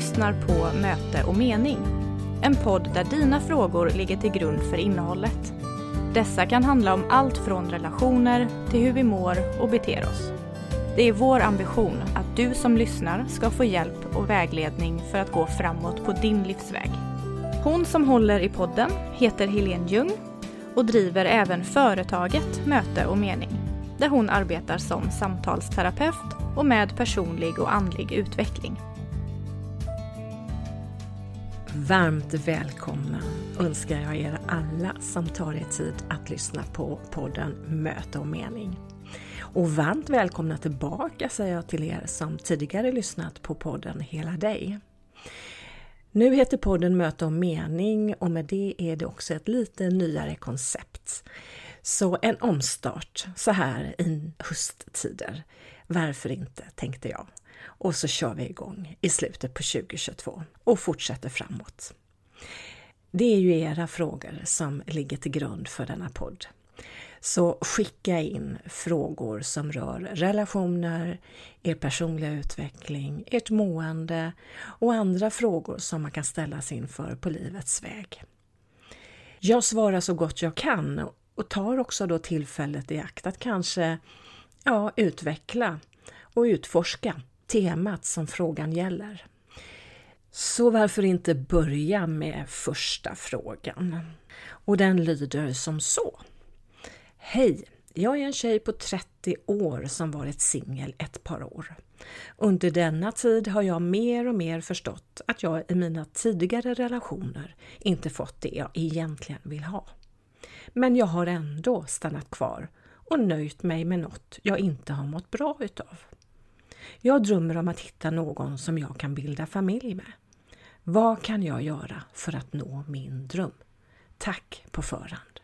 lyssnar på Möte och mening. En podd där dina frågor ligger till grund för innehållet. Dessa kan handla om allt från relationer till hur vi mår och beter oss. Det är vår ambition att du som lyssnar ska få hjälp och vägledning för att gå framåt på din livsväg. Hon som håller i podden heter Helene Ljung och driver även företaget Möte och mening där hon arbetar som samtalsterapeut och med personlig och andlig utveckling. Varmt välkomna önskar jag er alla som tar er tid att lyssna på podden Möte och mening. Och varmt välkomna tillbaka säger jag till er som tidigare lyssnat på podden Hela dig. Nu heter podden Möte och mening och med det är det också ett lite nyare koncept. Så en omstart så här i hösttider. Varför inte, tänkte jag. Och så kör vi igång i slutet på 2022 och fortsätter framåt. Det är ju era frågor som ligger till grund för denna podd. Så skicka in frågor som rör relationer, er personliga utveckling, ert mående och andra frågor som man kan ställas inför på livets väg. Jag svarar så gott jag kan och tar också då tillfället i akt att kanske ja, utveckla och utforska temat som frågan gäller. Så varför inte börja med första frågan? Och den lyder som så. Hej! Jag är en tjej på 30 år som varit singel ett par år. Under denna tid har jag mer och mer förstått att jag i mina tidigare relationer inte fått det jag egentligen vill ha. Men jag har ändå stannat kvar och nöjt mig med något jag inte har mått bra utav. Jag drömmer om att hitta någon som jag kan bilda familj med. Vad kan jag göra för att nå min dröm? Tack på förhand!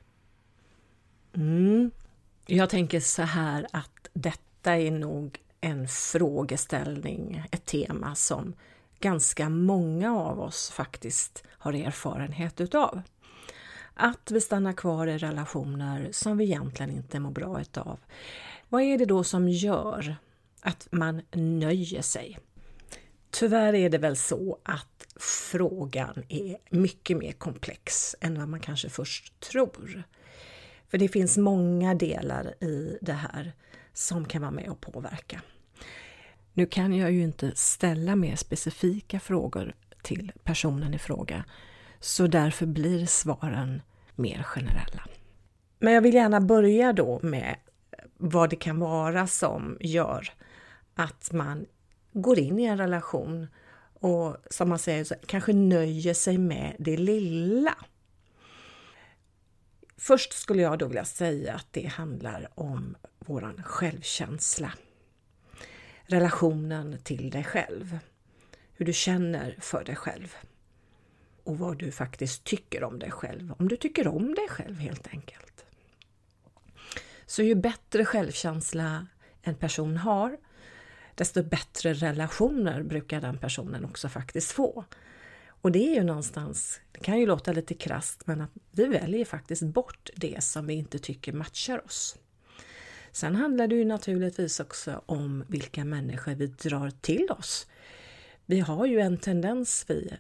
Mm. Jag tänker så här att detta är nog en frågeställning, ett tema som ganska många av oss faktiskt har erfarenhet utav. Att vi stannar kvar i relationer som vi egentligen inte mår bra utav. Vad är det då som gör att man nöjer sig? Tyvärr är det väl så att frågan är mycket mer komplex än vad man kanske först tror. För det finns många delar i det här som kan vara med och påverka. Nu kan jag ju inte ställa mer specifika frågor till personen i fråga så därför blir svaren mer generella. Men jag vill gärna börja då med vad det kan vara som gör att man går in i en relation och som man säger kanske nöjer sig med det lilla. Först skulle jag då vilja säga att det handlar om våran självkänsla. Relationen till dig själv. Hur du känner för dig själv. Och vad du faktiskt tycker om dig själv. Om du tycker om dig själv helt enkelt. Så ju bättre självkänsla en person har, desto bättre relationer brukar den personen också faktiskt få. Och det är ju någonstans, det kan ju låta lite krast, men att vi väljer faktiskt bort det som vi inte tycker matchar oss. Sen handlar det ju naturligtvis också om vilka människor vi drar till oss. Vi har ju en tendens, vi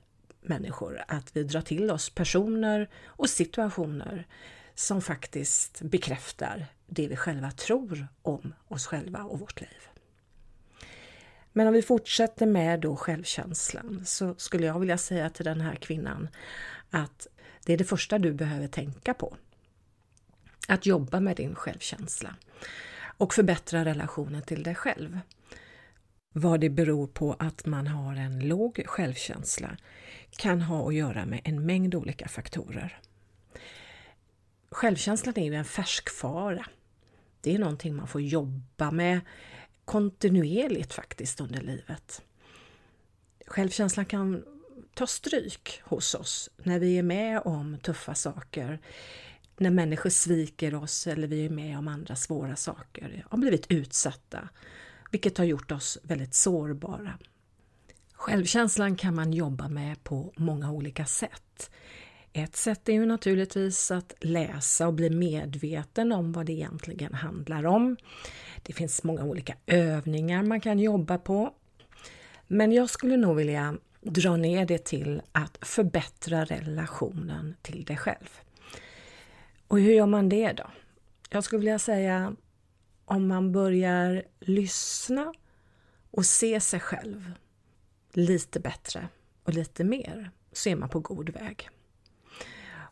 människor, att vi drar till oss personer och situationer som faktiskt bekräftar det vi själva tror om oss själva och vårt liv. Men om vi fortsätter med då självkänslan så skulle jag vilja säga till den här kvinnan att det är det första du behöver tänka på. Att jobba med din självkänsla och förbättra relationen till dig själv. Vad det beror på att man har en låg självkänsla kan ha att göra med en mängd olika faktorer. Självkänslan är ju en färskfara. Det är någonting man får jobba med kontinuerligt faktiskt under livet. Självkänslan kan ta stryk hos oss när vi är med om tuffa saker, när människor sviker oss eller vi är med om andra svåra saker, har blivit utsatta, vilket har gjort oss väldigt sårbara. Självkänslan kan man jobba med på många olika sätt. Ett sätt är ju naturligtvis att läsa och bli medveten om vad det egentligen handlar om. Det finns många olika övningar man kan jobba på. Men jag skulle nog vilja dra ner det till att förbättra relationen till dig själv. Och hur gör man det då? Jag skulle vilja säga om man börjar lyssna och se sig själv lite bättre och lite mer så är man på god väg.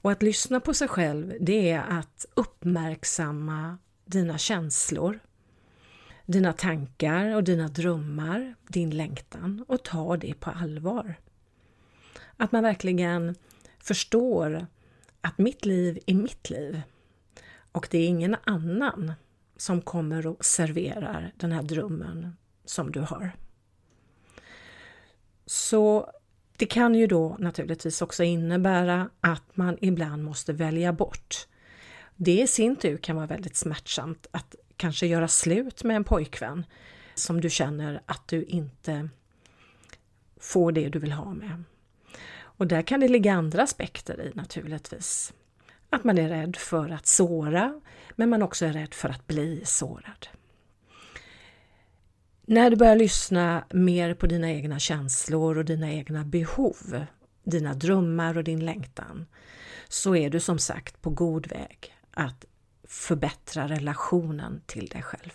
Och att lyssna på sig själv det är att uppmärksamma dina känslor, dina tankar och dina drömmar, din längtan och ta det på allvar. Att man verkligen förstår att mitt liv är mitt liv och det är ingen annan som kommer och serverar den här drömmen som du har. Så det kan ju då naturligtvis också innebära att man ibland måste välja bort. Det i sin tur kan vara väldigt smärtsamt att kanske göra slut med en pojkvän som du känner att du inte får det du vill ha med. Och där kan det ligga andra aspekter i naturligtvis. Att man är rädd för att såra, men man också är rädd för att bli sårad. När du börjar lyssna mer på dina egna känslor och dina egna behov, dina drömmar och din längtan, så är du som sagt på god väg att förbättra relationen till dig själv.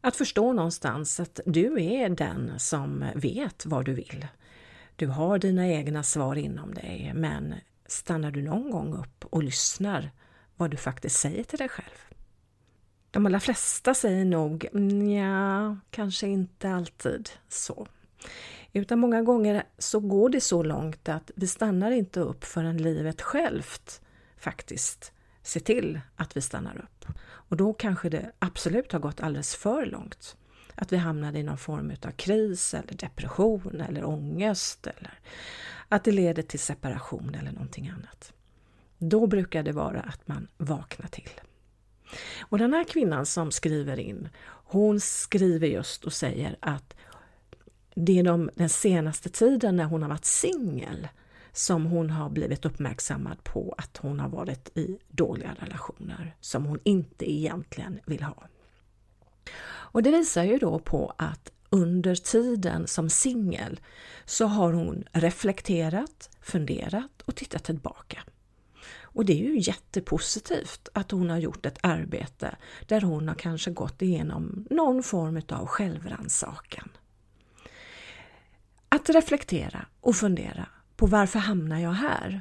Att förstå någonstans att du är den som vet vad du vill. Du har dina egna svar inom dig, men stannar du någon gång upp och lyssnar vad du faktiskt säger till dig själv? De allra flesta säger nog ja, kanske inte alltid så. Utan många gånger så går det så långt att vi stannar inte upp förrän livet självt faktiskt ser till att vi stannar upp. Och då kanske det absolut har gått alldeles för långt. Att vi hamnade i någon form av kris eller depression eller ångest eller att det leder till separation eller någonting annat. Då brukar det vara att man vaknar till. Och den här kvinnan som skriver in, hon skriver just och säger att det är de, den senaste tiden när hon har varit singel som hon har blivit uppmärksammad på att hon har varit i dåliga relationer som hon inte egentligen vill ha. Och det visar ju då på att under tiden som singel så har hon reflekterat, funderat och tittat tillbaka. Och det är ju jättepositivt att hon har gjort ett arbete där hon har kanske gått igenom någon form av självrannsakan. Att reflektera och fundera på varför hamnar jag här?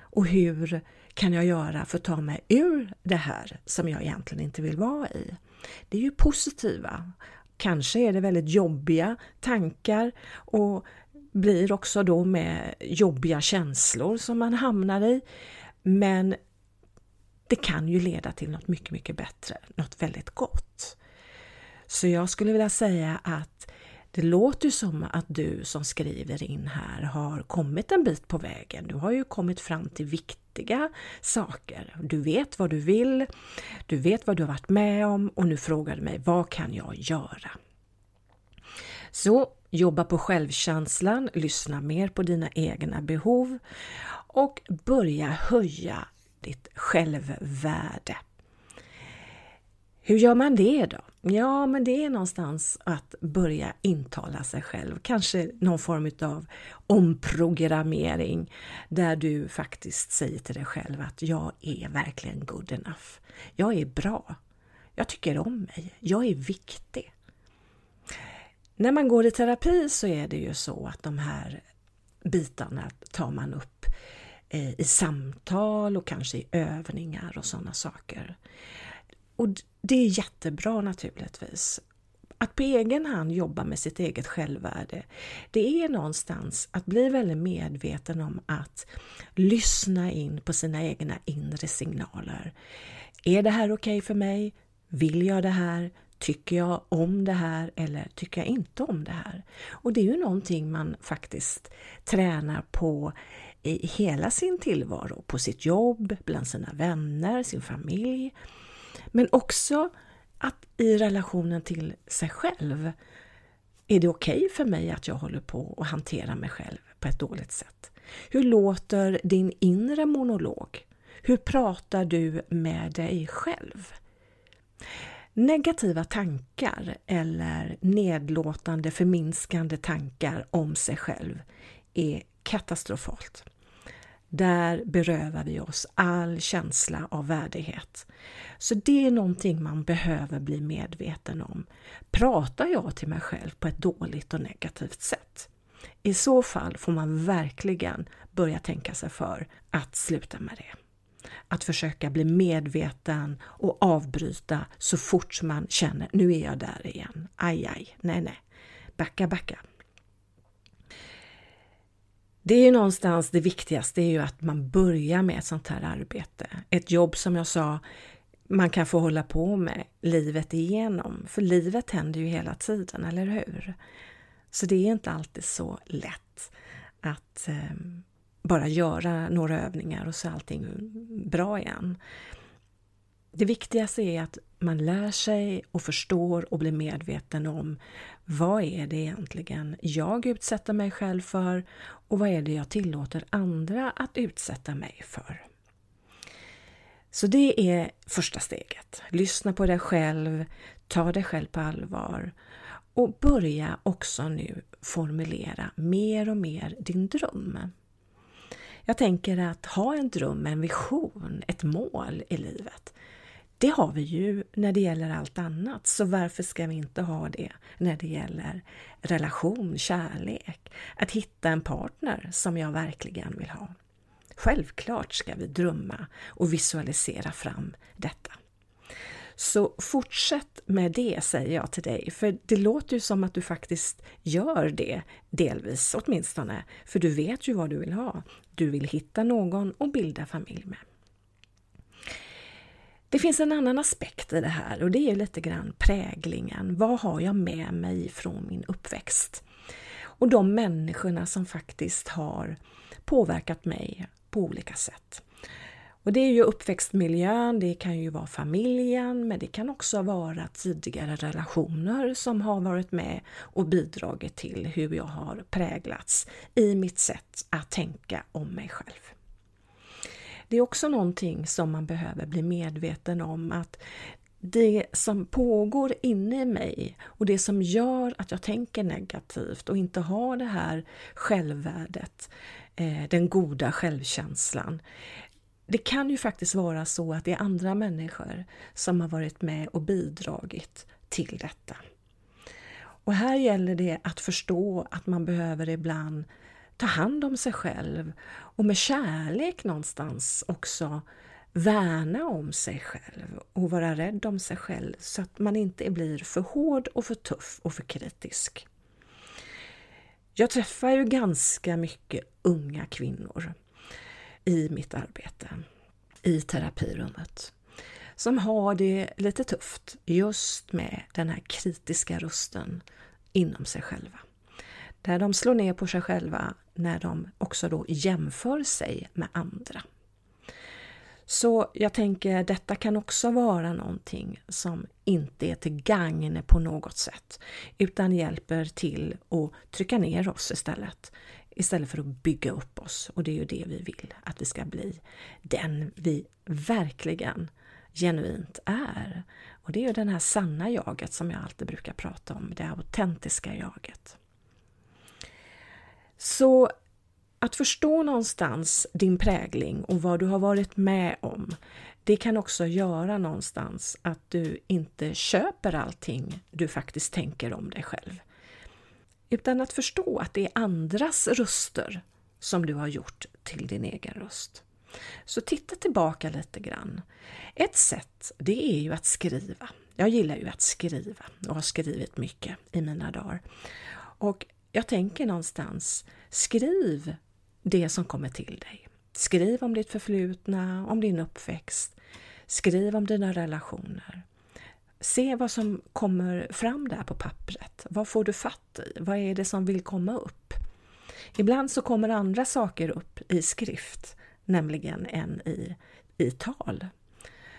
Och hur kan jag göra för att ta mig ur det här som jag egentligen inte vill vara i? Det är ju positiva. Kanske är det väldigt jobbiga tankar och blir också då med jobbiga känslor som man hamnar i. Men det kan ju leda till något mycket, mycket bättre, något väldigt gott. Så jag skulle vilja säga att det låter som att du som skriver in här har kommit en bit på vägen. Du har ju kommit fram till viktiga saker. Du vet vad du vill, du vet vad du har varit med om och nu frågar du mig, vad kan jag göra? Så jobba på självkänslan, lyssna mer på dina egna behov och börja höja ditt självvärde. Hur gör man det då? Ja, men det är någonstans att börja intala sig själv, kanske någon form av omprogrammering där du faktiskt säger till dig själv att jag är verkligen good enough. Jag är bra. Jag tycker om mig. Jag är viktig. När man går i terapi så är det ju så att de här bitarna tar man upp eh, Eh, i samtal och kanske i övningar och sådana saker. Och det är jättebra naturligtvis. Att på egen hand jobba med sitt eget självvärde, det är någonstans att bli väldigt medveten om att lyssna in på sina egna inre signaler. Är det här okej okay för mig? Vill jag det här? Tycker jag om det här eller tycker jag inte om det här? Och det är ju någonting man faktiskt tränar på i hela sin tillvaro, på sitt jobb, bland sina vänner, sin familj. Men också att i relationen till sig själv. Är det okej okay för mig att jag håller på och hanterar mig själv på ett dåligt sätt? Hur låter din inre monolog? Hur pratar du med dig själv? Negativa tankar eller nedlåtande förminskande tankar om sig själv är katastrofalt. Där berövar vi oss all känsla av värdighet. Så det är någonting man behöver bli medveten om. Pratar jag till mig själv på ett dåligt och negativt sätt? I så fall får man verkligen börja tänka sig för att sluta med det. Att försöka bli medveten och avbryta så fort man känner nu är jag där igen. Aj, aj, nej, nej. Backa, backa. Det är ju någonstans det viktigaste är ju att man börjar med ett sånt här arbete. Ett jobb som jag sa man kan få hålla på med livet igenom. För livet händer ju hela tiden, eller hur? Så det är inte alltid så lätt att eh, bara göra några övningar och så är allting bra igen. Det viktigaste är att man lär sig och förstår och blir medveten om vad är det egentligen jag utsätter mig själv för och vad är det jag tillåter andra att utsätta mig för. Så det är första steget. Lyssna på dig själv, ta dig själv på allvar och börja också nu formulera mer och mer din dröm. Jag tänker att ha en dröm, en vision, ett mål i livet. Det har vi ju när det gäller allt annat, så varför ska vi inte ha det när det gäller relation, kärlek, att hitta en partner som jag verkligen vill ha. Självklart ska vi drömma och visualisera fram detta. Så fortsätt med det säger jag till dig, för det låter ju som att du faktiskt gör det delvis åtminstone, för du vet ju vad du vill ha. Du vill hitta någon och bilda familj med. Det finns en annan aspekt i det här och det är lite grann präglingen. Vad har jag med mig från min uppväxt? Och de människorna som faktiskt har påverkat mig på olika sätt. Och det är ju uppväxtmiljön, det kan ju vara familjen, men det kan också vara tidigare relationer som har varit med och bidragit till hur jag har präglats i mitt sätt att tänka om mig själv. Det är också någonting som man behöver bli medveten om att det som pågår inne i mig och det som gör att jag tänker negativt och inte har det här självvärdet, eh, den goda självkänslan. Det kan ju faktiskt vara så att det är andra människor som har varit med och bidragit till detta. Och här gäller det att förstå att man behöver ibland ta hand om sig själv och med kärlek någonstans också värna om sig själv och vara rädd om sig själv så att man inte blir för hård och för tuff och för kritisk. Jag träffar ju ganska mycket unga kvinnor i mitt arbete i terapirummet som har det lite tufft just med den här kritiska rösten inom sig själva. Där de slår ner på sig själva när de också då jämför sig med andra. Så jag tänker detta kan också vara någonting som inte är till gagn på något sätt utan hjälper till att trycka ner oss istället. Istället för att bygga upp oss och det är ju det vi vill att vi ska bli. Den vi verkligen genuint är. Och det är ju den här sanna jaget som jag alltid brukar prata om, det autentiska jaget. Så att förstå någonstans din prägling och vad du har varit med om, det kan också göra någonstans att du inte köper allting du faktiskt tänker om dig själv. Utan att förstå att det är andras röster som du har gjort till din egen röst. Så titta tillbaka lite grann. Ett sätt, det är ju att skriva. Jag gillar ju att skriva och har skrivit mycket i mina dagar. Och jag tänker någonstans, skriv det som kommer till dig. Skriv om ditt förflutna, om din uppväxt. Skriv om dina relationer. Se vad som kommer fram där på pappret. Vad får du fatt i? Vad är det som vill komma upp? Ibland så kommer andra saker upp i skrift, nämligen än i, i tal.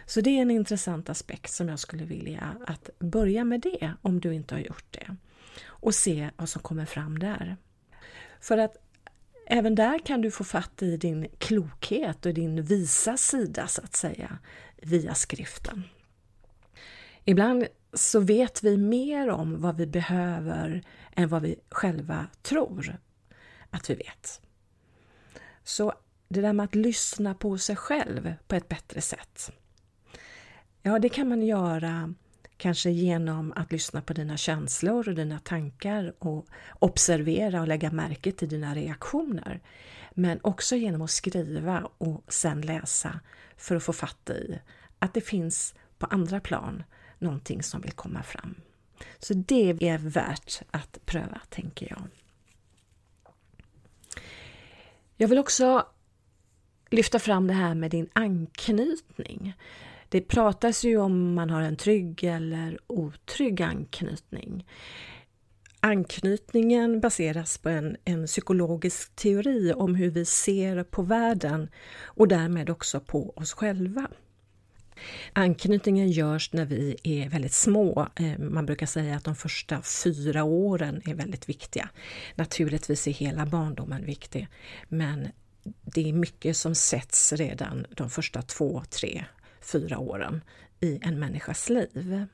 Så det är en intressant aspekt som jag skulle vilja att börja med det om du inte har gjort det och se vad som kommer fram där. För att även där kan du få fatt i din klokhet och din visa sida så att säga via skriften. Ibland så vet vi mer om vad vi behöver än vad vi själva tror att vi vet. Så det där med att lyssna på sig själv på ett bättre sätt. Ja, det kan man göra kanske genom att lyssna på dina känslor och dina tankar och observera och lägga märke till dina reaktioner. Men också genom att skriva och sen läsa för att få fatt i att det finns på andra plan någonting som vill komma fram. Så det är värt att pröva, tänker jag. Jag vill också lyfta fram det här med din anknytning. Det pratas ju om man har en trygg eller otrygg anknytning. Anknytningen baseras på en, en psykologisk teori om hur vi ser på världen och därmed också på oss själva. Anknytningen görs när vi är väldigt små. Eh, man brukar säga att de första fyra åren är väldigt viktiga. Naturligtvis är hela barndomen viktig, men det är mycket som sätts redan de första två, tre, fyra åren i en människas liv.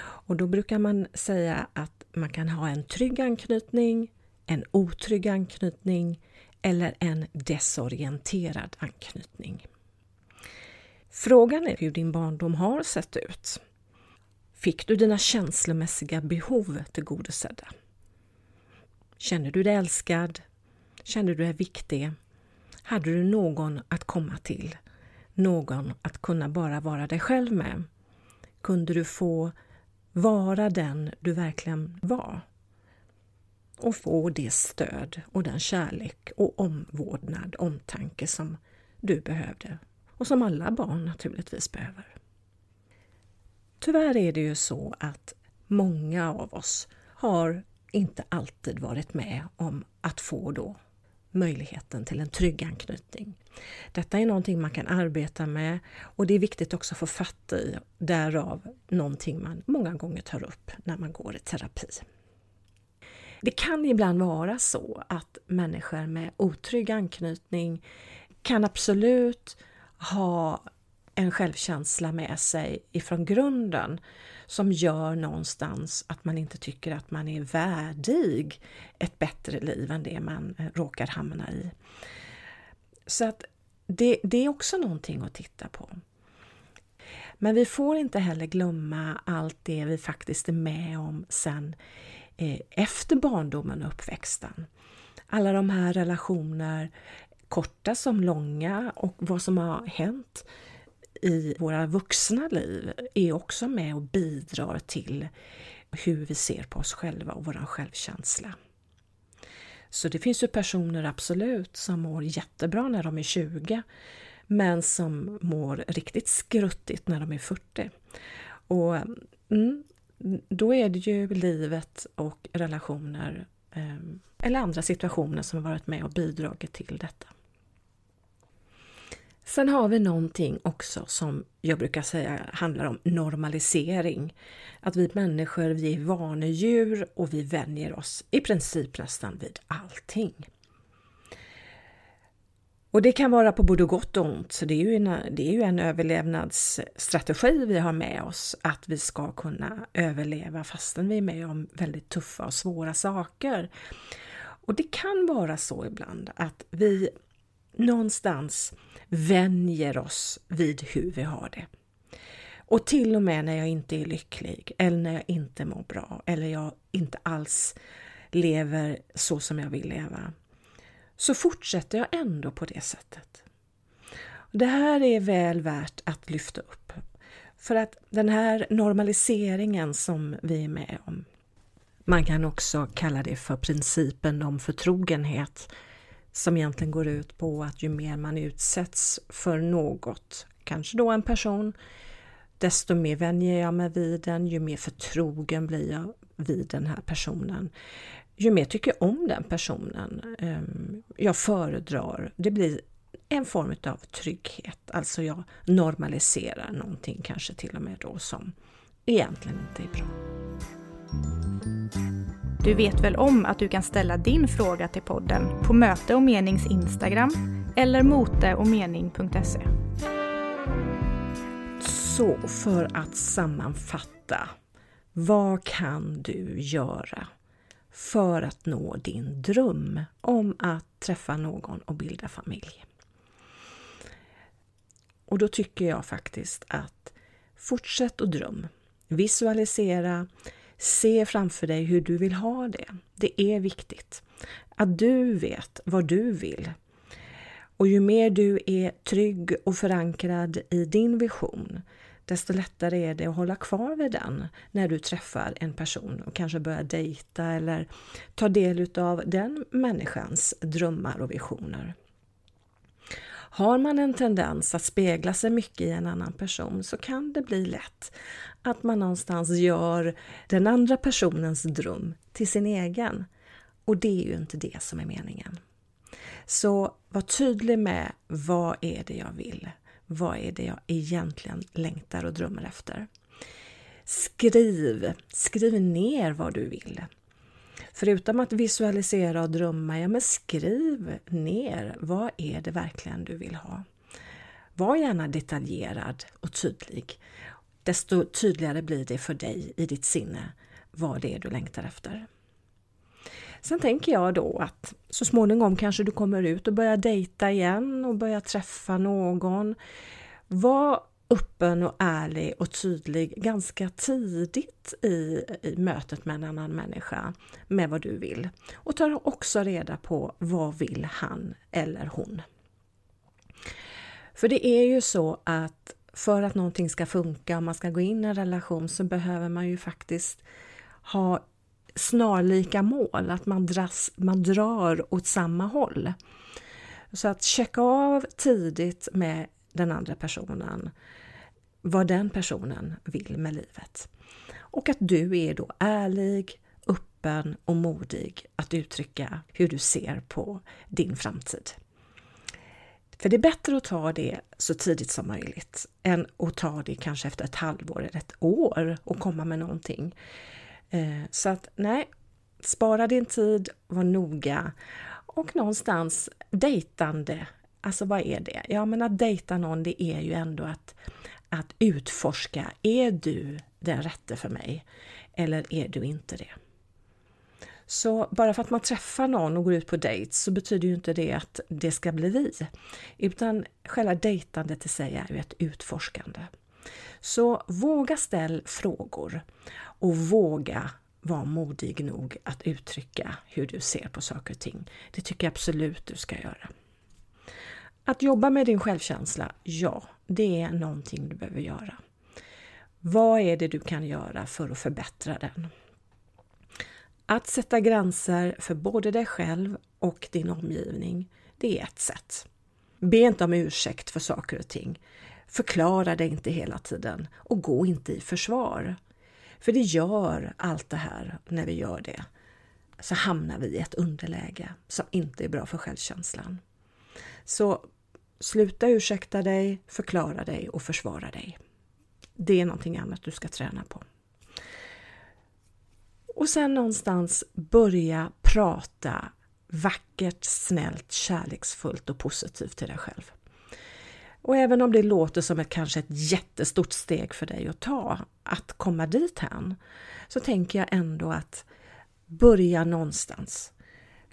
Och då brukar man säga att man kan ha en trygg anknytning, en otrygg anknytning eller en desorienterad anknytning. Frågan är hur din barndom har sett ut. Fick du dina känslomässiga behov tillgodosedda? Känner du dig älskad? Kände du dig viktig? Hade du någon att komma till? Någon att kunna bara vara dig själv med? Kunde du få vara den du verkligen var? Och få det stöd och den kärlek och omvårdnad, omtanke som du behövde och som alla barn naturligtvis behöver. Tyvärr är det ju så att många av oss har inte alltid varit med om att få då möjligheten till en trygg anknytning. Detta är någonting man kan arbeta med och det är viktigt också att få fatt i, därav någonting man många gånger tar upp när man går i terapi. Det kan ibland vara så att människor med otrygg anknytning kan absolut ha en självkänsla med sig ifrån grunden som gör någonstans att man inte tycker att man är värdig ett bättre liv än det man eh, råkar hamna i. Så att det, det är också någonting att titta på. Men vi får inte heller glömma allt det vi faktiskt är med om sen eh, efter barndomen och uppväxten. Alla de här relationer, korta som långa och vad som har hänt i våra vuxna liv är också med och bidrar till hur vi ser på oss själva och vår självkänsla. Så det finns ju personer absolut som mår jättebra när de är 20 men som mår riktigt skruttigt när de är 40. Och mm, då är det ju livet och relationer ehm, eller andra situationer som har varit med och bidragit till detta. Sen har vi någonting också som jag brukar säga handlar om normalisering. Att vi människor, vi är vanedjur och vi vänjer oss i princip nästan vid allting. Och det kan vara på både gott och ont, så det är ju en, det är ju en överlevnadsstrategi vi har med oss, att vi ska kunna överleva fastän vi är med om väldigt tuffa och svåra saker. Och det kan vara så ibland att vi någonstans vänjer oss vid hur vi har det. Och till och med när jag inte är lycklig eller när jag inte mår bra eller jag inte alls lever så som jag vill leva så fortsätter jag ändå på det sättet. Det här är väl värt att lyfta upp. För att den här normaliseringen som vi är med om, man kan också kalla det för principen om förtrogenhet som egentligen går ut på att ju mer man utsätts för något, kanske då en person, desto mer vänjer jag mig vid den, ju mer förtrogen blir jag vid den här personen. Ju mer tycker jag om den personen ehm, jag föredrar, det blir en form av trygghet, alltså jag normaliserar någonting kanske till och med då som egentligen inte är bra. Du vet väl om att du kan ställa din fråga till podden på Möte och Menings Instagram eller moteochmening.se. Så för att sammanfatta, vad kan du göra för att nå din dröm om att träffa någon och bilda familj? Och då tycker jag faktiskt att fortsätt att dröm. Visualisera, se framför dig hur du vill ha det. Det är viktigt att du vet vad du vill. Och ju mer du är trygg och förankrad i din vision, desto lättare är det att hålla kvar vid den när du träffar en person och kanske börjar dejta eller ta del av den människans drömmar och visioner. Har man en tendens att spegla sig mycket i en annan person så kan det bli lätt att man någonstans gör den andra personens dröm till sin egen. Och det är ju inte det som är meningen. Så var tydlig med vad är det jag vill? Vad är det jag egentligen längtar och drömmer efter? Skriv, skriv ner vad du vill. Förutom att visualisera och drömma, ja men skriv ner vad är det verkligen du vill ha. Var gärna detaljerad och tydlig. Desto tydligare blir det för dig i ditt sinne vad det är du längtar efter. Sen tänker jag då att så småningom kanske du kommer ut och börjar dejta igen och börjar träffa någon. Var öppen och ärlig och tydlig ganska tidigt i, i mötet med en annan människa med vad du vill. Och ta också reda på vad vill han eller hon. För det är ju så att för att någonting ska funka och man ska gå in i en relation så behöver man ju faktiskt ha snarlika mål, att man, dras, man drar åt samma håll. Så att checka av tidigt med den andra personen vad den personen vill med livet. Och att du är då ärlig, öppen och modig att uttrycka hur du ser på din framtid. För det är bättre att ta det så tidigt som möjligt än att ta det kanske efter ett halvår eller ett år och komma med någonting. Eh, så att nej, spara din tid, var noga och någonstans dejtande. Alltså vad är det? Ja men att dejta någon det är ju ändå att, att utforska, är du den rätte för mig? Eller är du inte det? Så bara för att man träffar någon och går ut på dejt så betyder ju inte det att det ska bli vi. Utan själva dejtandet i sig är ju ett utforskande. Så våga ställ frågor och våga vara modig nog att uttrycka hur du ser på saker och ting. Det tycker jag absolut du ska göra. Att jobba med din självkänsla, ja, det är någonting du behöver göra. Vad är det du kan göra för att förbättra den? Att sätta gränser för både dig själv och din omgivning, det är ett sätt. Be inte om ursäkt för saker och ting. Förklara dig inte hela tiden och gå inte i försvar. För det gör allt det här när vi gör det. Så hamnar vi i ett underläge som inte är bra för självkänslan. Så sluta ursäkta dig, förklara dig och försvara dig. Det är någonting annat du ska träna på. Och sen någonstans börja prata vackert, snällt, kärleksfullt och positivt till dig själv. Och även om det låter som ett kanske ett jättestort steg för dig att ta, att komma dit hän, så tänker jag ändå att börja någonstans.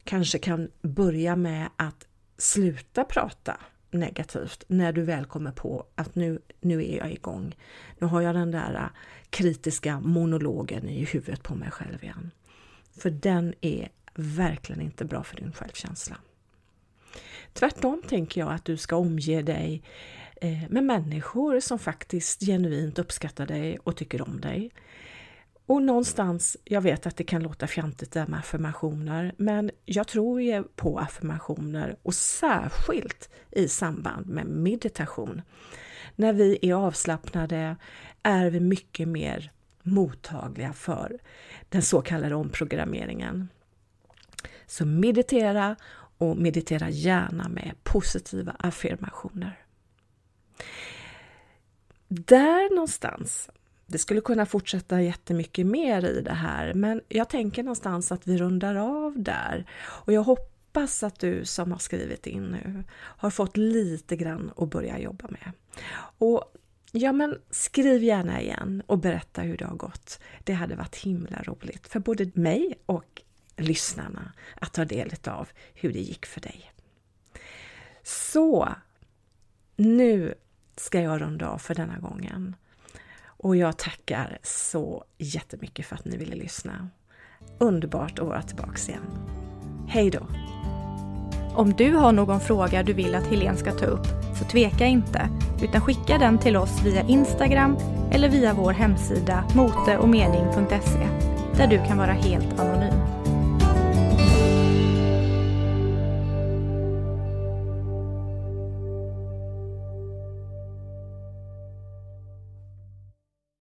Kanske kan börja med att sluta prata negativt när du väl kommer på att nu, nu är jag igång. Nu har jag den där äh, kritiska monologen i huvudet på mig själv igen. För den är verkligen inte bra för din självkänsla. Tvärtom tänker jag att du ska omge dig eh, med människor som faktiskt genuint uppskattar dig och tycker om dig. Och någonstans, jag vet att det kan låta fjantigt där med affirmationer, men jag tror ju på affirmationer och särskilt i samband med meditation. När vi är avslappnade är vi mycket mer mottagliga för den så kallade omprogrammeringen. Så meditera och meditera gärna med positiva affirmationer. Där någonstans, det skulle kunna fortsätta jättemycket mer i det här, men jag tänker någonstans att vi rundar av där. Och jag hoppas att du som har skrivit in nu har fått lite grann att börja jobba med. Och Ja, men skriv gärna igen och berätta hur det har gått. Det hade varit himla roligt för både mig och lyssnarna att ta del av hur det gick för dig. Så, nu ska jag runda av för denna gången. Och jag tackar så jättemycket för att ni ville lyssna. Underbart att vara tillbaka igen. Hej då! Om du har någon fråga du vill att Helene ska ta upp så tveka inte utan skicka den till oss via Instagram eller via vår hemsida moteochmening.se där du kan vara helt anonym.